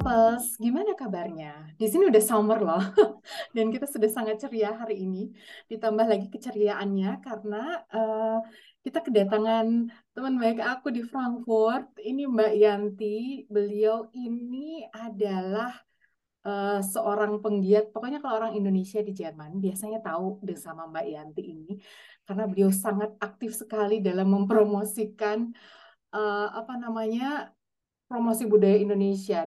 couples, gimana kabarnya? Di sini udah summer loh, dan kita sudah sangat ceria hari ini. Ditambah lagi keceriaannya karena uh, kita kedatangan teman baik aku di Frankfurt. Ini Mbak Yanti. Beliau ini adalah uh, seorang penggiat. Pokoknya kalau orang Indonesia di Jerman biasanya tahu sama Mbak Yanti ini, karena beliau sangat aktif sekali dalam mempromosikan uh, apa namanya promosi budaya Indonesia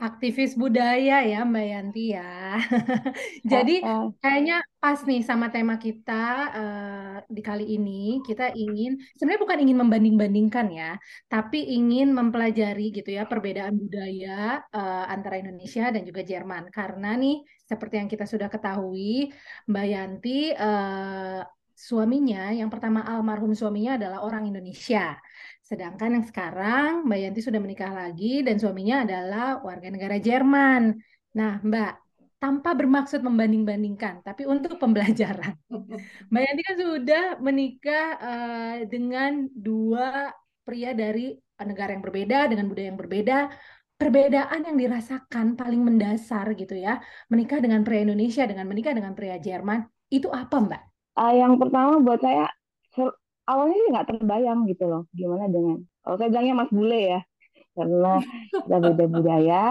Aktivis budaya ya Mbak Yanti ya. Jadi kayaknya pas nih sama tema kita uh, di kali ini kita ingin sebenarnya bukan ingin membanding-bandingkan ya, tapi ingin mempelajari gitu ya perbedaan budaya uh, antara Indonesia dan juga Jerman. Karena nih seperti yang kita sudah ketahui Mbak Yanti uh, suaminya yang pertama almarhum suaminya adalah orang Indonesia. Sedangkan yang sekarang Mbak Yanti sudah menikah lagi dan suaminya adalah warga negara Jerman. Nah, Mbak, tanpa bermaksud membanding-bandingkan, tapi untuk pembelajaran. Mbak Yanti kan sudah menikah uh, dengan dua pria dari negara yang berbeda, dengan budaya yang berbeda. Perbedaan yang dirasakan paling mendasar gitu ya, menikah dengan pria Indonesia dengan menikah dengan pria Jerman, itu apa Mbak? Uh, yang pertama buat saya awalnya sih nggak terbayang gitu loh gimana dengan kalau saya bilangnya Mas Bule ya karena kita beda budaya.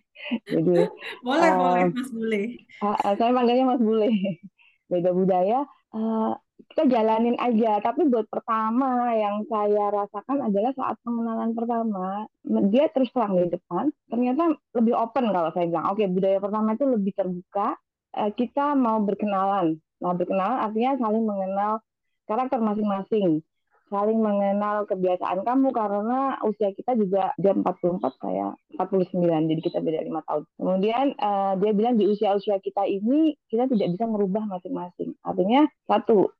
Jadi boleh uh, boleh Mas Bule. uh, saya panggilnya Mas Bule. Beda budaya uh, kita jalanin aja. Tapi buat pertama yang saya rasakan adalah saat pengenalan pertama dia terus terang di depan ternyata lebih open kalau saya bilang. Oke okay, budaya pertama itu lebih terbuka uh, kita mau berkenalan mau berkenalan artinya saling mengenal karakter masing-masing saling mengenal kebiasaan kamu karena usia kita juga dia 44 saya 49 jadi kita beda lima tahun. Kemudian uh, dia bilang di usia-usia kita ini kita tidak bisa merubah masing-masing. Artinya satu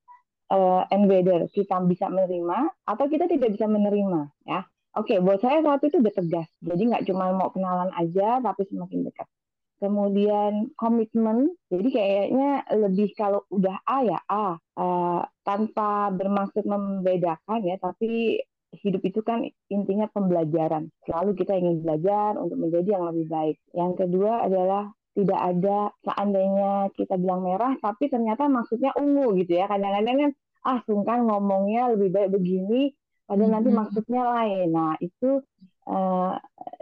uh, and whether kita bisa menerima atau kita tidak bisa menerima ya. Oke, buat saya saat itu udah tegas. Jadi nggak cuma mau kenalan aja, tapi semakin dekat kemudian komitmen jadi kayaknya lebih kalau udah A ya A. Uh, tanpa bermaksud membedakan ya tapi hidup itu kan intinya pembelajaran. Selalu kita ingin belajar untuk menjadi yang lebih baik. Yang kedua adalah tidak ada seandainya kita bilang merah tapi ternyata maksudnya ungu gitu ya. Kadang-kadang kan ah sungkan ngomongnya lebih baik begini padahal nanti mm-hmm. maksudnya lain. Nah itu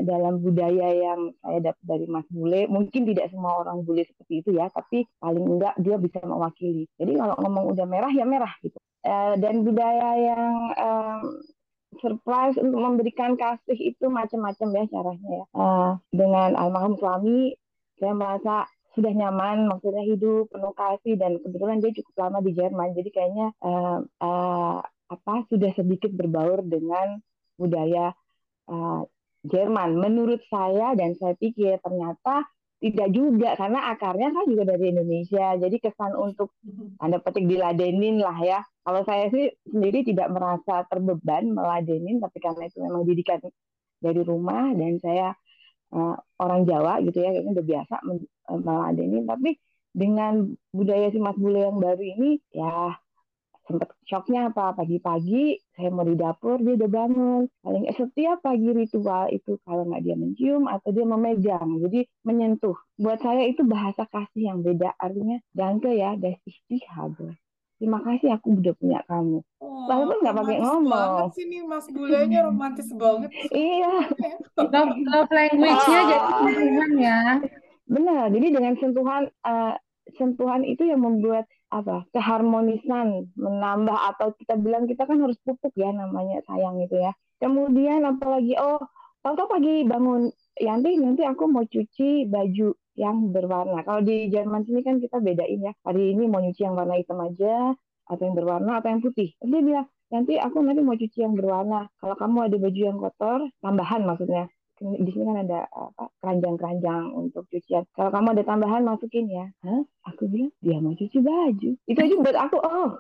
dalam budaya yang saya dapat dari Mas Bule, mungkin tidak semua orang bule seperti itu ya, tapi paling enggak dia bisa mewakili. Jadi kalau ngomong udah merah ya merah gitu. Uh, dan budaya yang um, surprise untuk memberikan kasih itu macam-macam ya caranya ya. Uh, dengan almarhum suami, saya merasa sudah nyaman, maksudnya hidup penuh kasih dan kebetulan dia cukup lama di Jerman, jadi kayaknya uh, uh, apa sudah sedikit berbaur dengan budaya uh, Jerman. Menurut saya dan saya pikir ternyata tidak juga karena akarnya kan juga dari Indonesia. Jadi kesan untuk anda petik diladenin lah ya. Kalau saya sih sendiri tidak merasa terbeban meladenin, tapi karena itu memang didikan dari rumah dan saya uh, orang Jawa gitu ya, kayaknya udah biasa meladenin. Tapi dengan budaya si Mas Bule yang baru ini, ya sempat shocknya apa? Pagi-pagi saya mau di dapur dia udah bangun. Paling setiap pagi ritual itu kalau nggak dia mencium atau dia memegang. Jadi menyentuh. Buat saya itu bahasa kasih yang beda. Artinya danke ya das istihhabe terima kasih aku udah punya kamu. Oh, walaupun nggak pakai ngomong. banget sih nih mas bulenya romantis banget. Iya. Love, love language-nya oh. jadi sentuhan ya. Benar. Jadi dengan sentuhan uh, sentuhan itu yang membuat apa keharmonisan menambah atau kita bilang kita kan harus pupuk ya namanya sayang itu ya. Kemudian apalagi oh tahu pagi bangun Yanti nanti aku mau cuci baju yang berwarna. Kalau di Jerman sini kan kita bedain ya hari ini mau nyuci yang warna hitam aja atau yang berwarna atau yang putih. Dia bilang nanti aku nanti mau cuci yang berwarna. Kalau kamu ada baju yang kotor tambahan maksudnya di sini kan ada apa keranjang-keranjang untuk cucian. Kalau kamu ada tambahan masukin ya. Hah? Aku bilang dia mau cuci baju. Itu aja buat aku oh.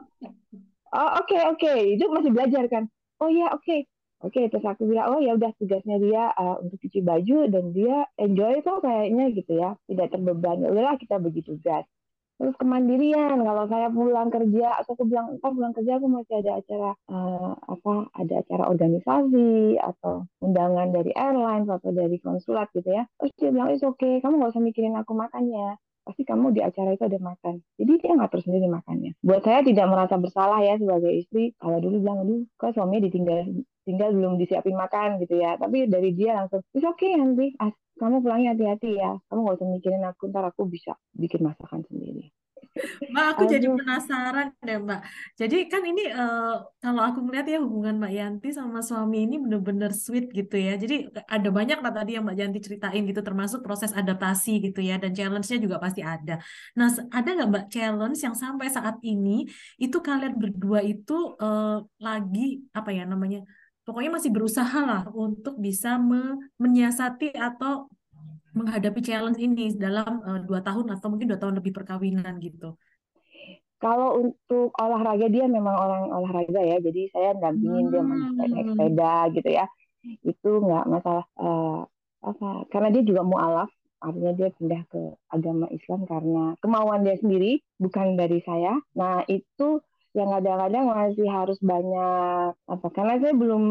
Oh oke okay, oke okay. itu masih belajar kan. Oh ya oke. Okay. Oke, okay, terus aku bilang, oh ya udah tugasnya dia uh, untuk cuci baju dan dia enjoy kok kayaknya gitu ya, tidak terbebani. Udahlah kita begitu tugas. Terus kemandirian kalau saya pulang kerja aku bilang entar pulang kerja aku masih ada acara uh, apa ada acara organisasi atau undangan dari airline atau dari konsulat gitu ya terus dia bilang itu oke okay. kamu nggak usah mikirin aku makannya pasti kamu di acara itu ada makan. Jadi dia ngatur sendiri makannya. Buat saya tidak merasa bersalah ya sebagai istri. Kalau dulu bilang, aduh, kok suaminya ditinggal tinggal belum disiapin makan gitu ya. Tapi dari dia langsung, oke okay nanti, kamu pulangnya hati-hati ya. Kamu gak usah mikirin aku, ntar aku bisa bikin masakan sendiri. Mbak, aku jadi penasaran deh, Mbak. Jadi kan ini uh, kalau aku melihat ya hubungan Mbak Yanti sama suami ini bener-bener sweet gitu ya. Jadi ada banyak lah tadi yang Mbak Yanti ceritain gitu, termasuk proses adaptasi gitu ya, dan challenge-nya juga pasti ada. Nah, ada nggak Mbak challenge yang sampai saat ini itu kalian berdua itu uh, lagi apa ya namanya? Pokoknya masih berusaha lah untuk bisa me menyiasati atau menghadapi challenge ini dalam uh, dua tahun atau mungkin dua tahun lebih perkawinan gitu? Kalau untuk olahraga dia memang orang olahraga ya, jadi saya dampingin hmm. dia naik sepeda gitu ya, itu nggak masalah uh, apa, karena dia juga mualaf, artinya dia pindah ke agama Islam karena kemauan dia sendiri, bukan dari saya. Nah itu yang kadang-kadang masih harus banyak apa karena saya belum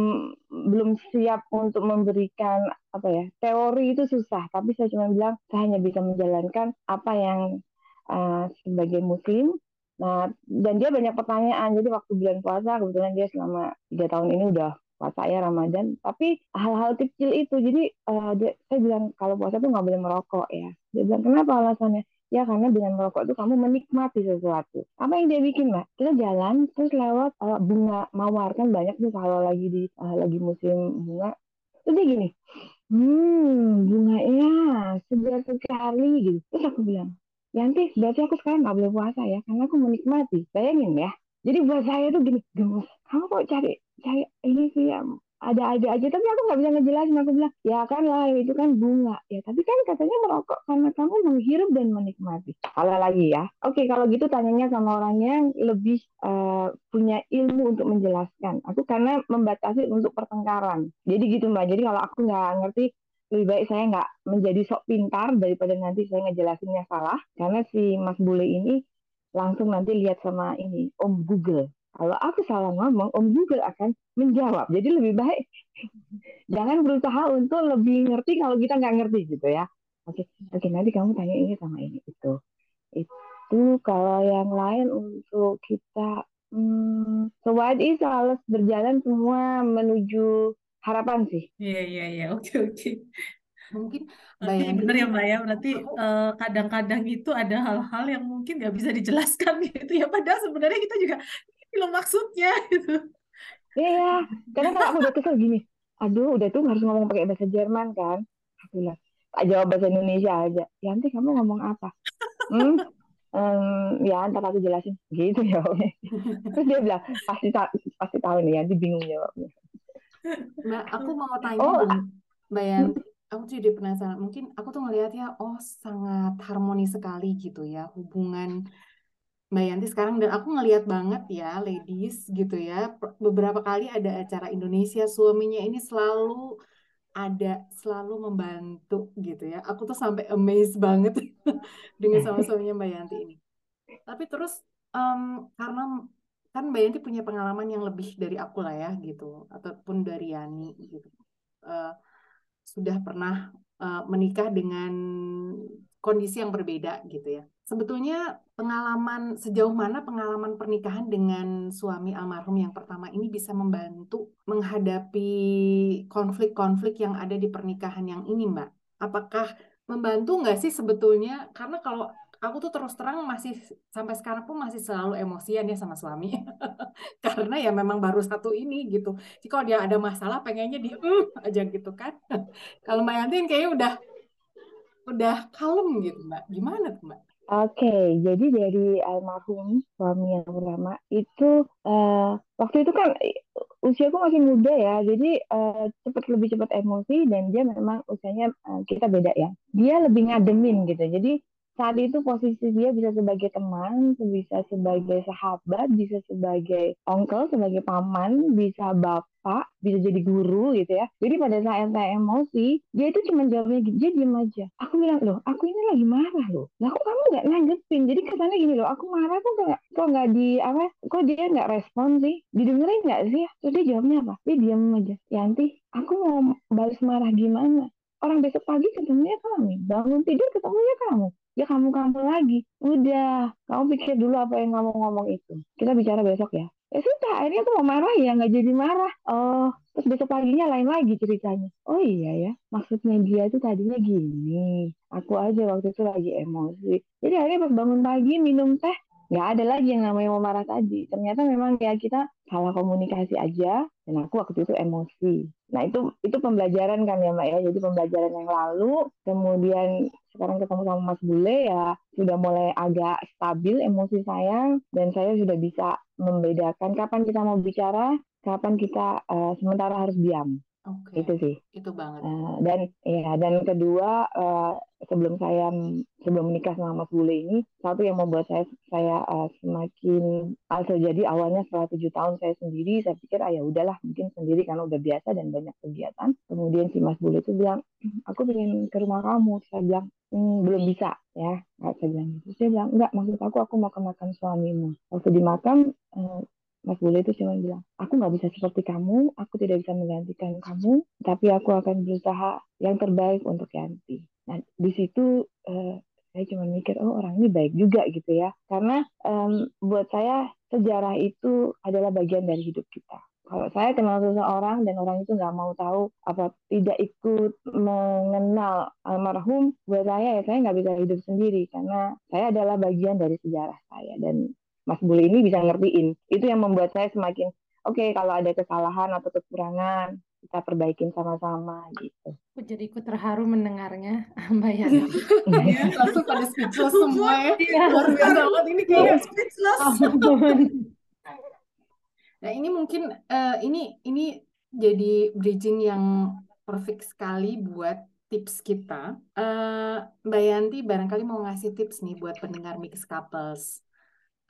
belum siap untuk memberikan apa ya teori itu susah. Tapi saya cuma bilang saya hanya bisa menjalankan apa yang uh, sebagai muslim. Nah dan dia banyak pertanyaan. Jadi waktu bulan puasa kebetulan dia selama tiga tahun ini udah puasa ya Ramadan. Tapi hal-hal kecil itu jadi uh, dia, saya bilang kalau puasa tuh nggak boleh merokok ya. Dia bilang kenapa alasannya Ya karena dengan merokok itu kamu menikmati sesuatu. Apa yang dia bikin mbak? Kita jalan terus lewat uh, bunga mawar kan banyak tuh kalau lagi di uh, lagi musim bunga. Terus dia gini, hmm bunga ya segar sekali gitu. Terus aku bilang, Yanti berarti aku sekarang nggak boleh puasa ya karena aku menikmati. Bayangin ya. Jadi buat saya tuh gini, gemes. Kamu kok cari cari ini sih ya ada-ada aja tapi aku nggak bisa ngejelasin. Aku bilang ya kan lah itu kan bunga. Ya tapi kan katanya merokok karena kamu menghirup dan menikmati. Kalau lagi ya. Oke kalau gitu tanyanya sama orangnya yang lebih uh, punya ilmu untuk menjelaskan. Aku karena membatasi untuk pertengkaran. Jadi gitu mbak. Jadi kalau aku nggak ngerti lebih baik saya nggak menjadi sok pintar daripada nanti saya ngejelasinnya salah. Karena si Mas Bule ini langsung nanti lihat sama ini Om Google kalau aku salah ngomong, Om Google akan menjawab. Jadi lebih baik jangan berusaha untuk lebih ngerti kalau kita nggak ngerti gitu ya. Oke, oke nanti kamu tanya ini sama ini itu. Itu kalau yang lain untuk kita, hmm, so what is harus berjalan semua menuju harapan sih. Iya iya iya, oke oke. Mungkin Berarti benar ya Mbak ya, berarti eh, kadang-kadang uh, itu ada hal-hal yang mungkin nggak bisa dijelaskan gitu ya. Padahal sebenarnya kita juga lo maksudnya gitu. Iya ya karena kalau aku udah kesel gini aduh udah tuh harus ngomong pakai bahasa Jerman kan. Aku bilang tak jawab bahasa Indonesia aja. Ya nanti kamu ngomong apa? Hmm um, ya ntar aku jelasin. Gitu ya terus dia bilang pasti pasti tahu nih nanti bingung jawabnya. Mbak aku mau tanya oh, mbak Yanti. aku tuh jadi penasaran. Mungkin aku tuh ngelihat ya oh sangat harmoni sekali gitu ya hubungan Mbak Yanti sekarang dan aku ngeliat banget ya ladies gitu ya beberapa kali ada acara Indonesia suaminya ini selalu ada selalu membantu gitu ya. Aku tuh sampai amazed banget dengan sama suaminya Mbak Yanti ini. Tapi terus um, karena kan Mbak Yanti punya pengalaman yang lebih dari aku lah ya gitu ataupun dari Yani gitu. Uh, sudah pernah uh, menikah dengan kondisi yang berbeda gitu ya sebetulnya pengalaman sejauh mana pengalaman pernikahan dengan suami almarhum yang pertama ini bisa membantu menghadapi konflik-konflik yang ada di pernikahan yang ini, Mbak? Apakah membantu nggak sih sebetulnya? Karena kalau aku tuh terus terang masih sampai sekarang pun masih selalu emosian ya sama suami karena ya memang baru satu ini gitu jadi kalau dia ada masalah pengennya di mm, aja gitu kan kalau mbak Yanti kayaknya udah udah kalem gitu mbak gimana tuh mbak Oke, jadi dari almarhum suami yang pertama itu uh, waktu itu kan usiaku masih muda ya, jadi uh, cepat lebih cepat emosi dan dia memang usianya uh, kita beda ya. Dia lebih ngademin gitu. Jadi saat itu posisi dia bisa sebagai teman, bisa sebagai sahabat, bisa sebagai onkel, sebagai paman, bisa bapak, bisa jadi guru gitu ya. Jadi pada saat saya emosi, dia itu cuma jawabnya gitu, dia diem aja. Aku bilang, loh aku ini lagi marah loh. Lah kok kamu nggak nanggepin? Jadi kesannya gini loh, aku marah kok nggak kok nggak di apa? Kok dia nggak respon sih? Didengerin nggak sih? Terus dia jawabnya apa? Dia diem aja. Yanti, aku mau balas marah gimana? Orang besok pagi ketemunya kami, bangun tidur ketemunya kamu ya kamu kamu lagi. Udah kamu pikir dulu apa yang kamu ngomong itu. Kita bicara besok ya. Ya sudah akhirnya tuh mau marah ya nggak jadi marah. Oh terus besok paginya lain lagi ceritanya. Oh iya ya maksudnya dia itu tadinya gini. Aku aja waktu itu lagi emosi. Jadi akhirnya pas bangun pagi minum teh nggak ada lagi yang namanya mau marah tadi. Ternyata memang ya kita salah komunikasi aja dan aku waktu itu emosi. Nah itu itu pembelajaran kan ya mbak ya. Jadi pembelajaran yang lalu kemudian sekarang ketemu sama Mas Bule ya sudah mulai agak stabil emosi saya dan saya sudah bisa membedakan kapan kita mau bicara, kapan kita uh, sementara harus diam. Oke. Itu sih. Itu banget. Uh, dan ya dan kedua uh, sebelum saya sebelum menikah sama Mas Bule ini satu yang membuat saya saya uh, semakin asal jadi awalnya setelah tujuh tahun saya sendiri saya pikir ah ya udahlah mungkin sendiri karena udah biasa dan banyak kegiatan kemudian si Mas Bule itu bilang aku ingin ke rumah kamu saya bilang hmm, belum bisa ya saya bilang gitu saya bilang enggak maksud aku aku mau ke makam suamimu waktu di makam uh, Mas Bule itu cuma bilang, aku nggak bisa seperti kamu, aku tidak bisa menggantikan kamu, tapi aku akan berusaha yang terbaik untuk Yanti. Nah, di situ uh, saya cuma mikir, oh orang ini baik juga gitu ya. Karena um, buat saya sejarah itu adalah bagian dari hidup kita. Kalau saya kenal seseorang dan orang itu nggak mau tahu apa tidak ikut mengenal almarhum, buat saya ya saya nggak bisa hidup sendiri karena saya adalah bagian dari sejarah saya dan Mas Bule ini bisa ngertiin. Itu yang membuat saya semakin oke okay, kalau ada kesalahan atau kekurangan kita perbaikin sama-sama gitu. Aku jadi ikut terharu mendengarnya, Mbak Yani. ya, langsung pada speechless semua ya. Iya. Luar biasa banget ini kayak speechless. nah ini mungkin uh, ini ini jadi bridging yang perfect sekali buat tips kita. Uh, Mbak Yanti barangkali mau ngasih tips nih buat pendengar Mix Couples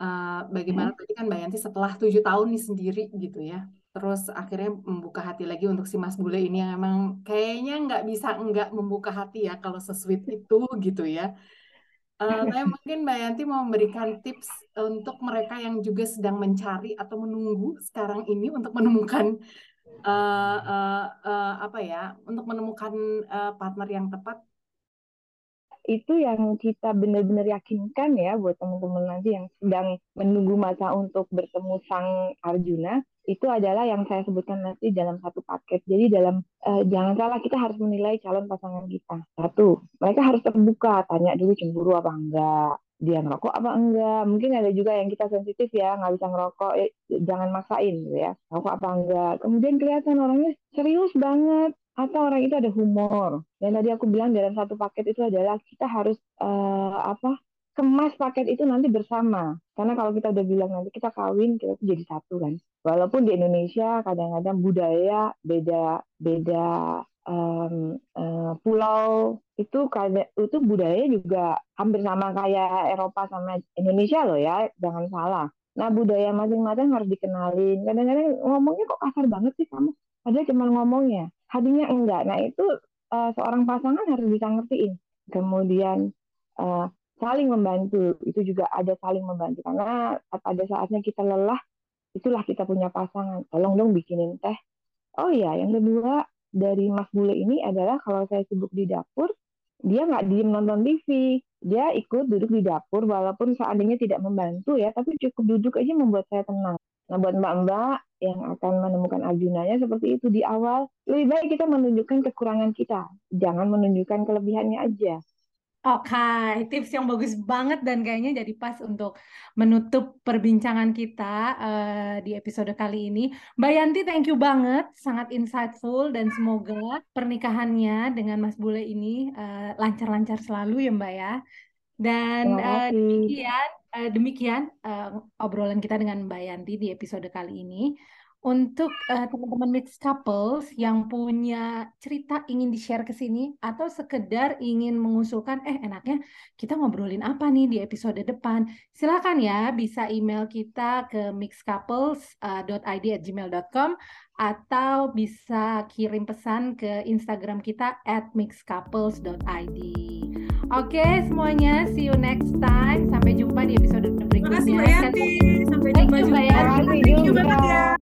uh, bagaimana hmm. tadi kan Mbak Yanti setelah tujuh tahun nih sendiri gitu ya. Terus akhirnya membuka hati lagi untuk si Mas Bule ini yang emang kayaknya nggak bisa nggak membuka hati ya kalau sesuit itu gitu ya. Uh, tapi mungkin Mbak Yanti mau memberikan tips untuk mereka yang juga sedang mencari atau menunggu sekarang ini untuk menemukan uh, uh, uh, apa ya untuk menemukan uh, partner yang tepat itu yang kita benar-benar yakinkan ya buat teman-teman nanti yang sedang menunggu masa untuk bertemu sang Arjuna itu adalah yang saya sebutkan nanti dalam satu paket. Jadi dalam eh, jangan salah kita harus menilai calon pasangan kita. Satu, mereka harus terbuka, tanya dulu cemburu apa enggak, dia ngerokok apa enggak. Mungkin ada juga yang kita sensitif ya, nggak bisa ngerokok, eh, jangan maksain gitu ya. Rokok apa enggak. Kemudian kelihatan orangnya serius banget, atau orang itu ada humor. Dan tadi aku bilang dalam satu paket itu adalah kita harus uh, apa kemas paket itu nanti bersama. Karena kalau kita udah bilang nanti kita kawin, kita tuh jadi satu kan. Walaupun di Indonesia kadang-kadang budaya beda beda um, uh, pulau itu itu budaya juga hampir sama kayak Eropa sama Indonesia loh ya, jangan salah. Nah budaya masing-masing harus dikenalin. Kadang-kadang ngomongnya kok kasar banget sih kamu. Padahal cuma ngomongnya hatinya enggak. Nah itu uh, seorang pasangan harus bisa ngertiin. Kemudian uh, saling membantu itu juga ada saling membantu karena pada saatnya kita lelah itulah kita punya pasangan. Tolong dong bikinin teh. Oh iya, yang kedua dari Mas Bule ini adalah kalau saya sibuk di dapur, dia nggak diem nonton TV, dia ikut duduk di dapur walaupun seandainya tidak membantu ya, tapi cukup duduk aja membuat saya tenang. Nah, buat mbak-mbak yang akan menemukan Arjunanya seperti itu di awal, lebih baik kita menunjukkan kekurangan kita, jangan menunjukkan kelebihannya aja. Oke, okay. tips yang bagus banget dan kayaknya jadi pas untuk menutup perbincangan kita uh, di episode kali ini. Mbak Yanti, thank you banget, sangat insightful dan semoga pernikahannya dengan Mas Bule ini uh, lancar-lancar selalu ya Mbak ya. Dan uh, demikian uh, demikian uh, obrolan kita dengan Mbak Yanti di episode kali ini. untuk uh, teman-teman mixed couples yang punya cerita ingin di-share ke sini atau sekedar ingin mengusulkan eh enaknya kita ngobrolin apa nih di episode depan silakan ya bisa email kita ke mixcouples.id@gmail.com atau bisa kirim pesan ke Instagram kita at mixcouples.id. Oke semuanya, see you next time. Sampai jumpa kasih Mbak Yanti. Sampai jumpa juga. Terima kasih juga.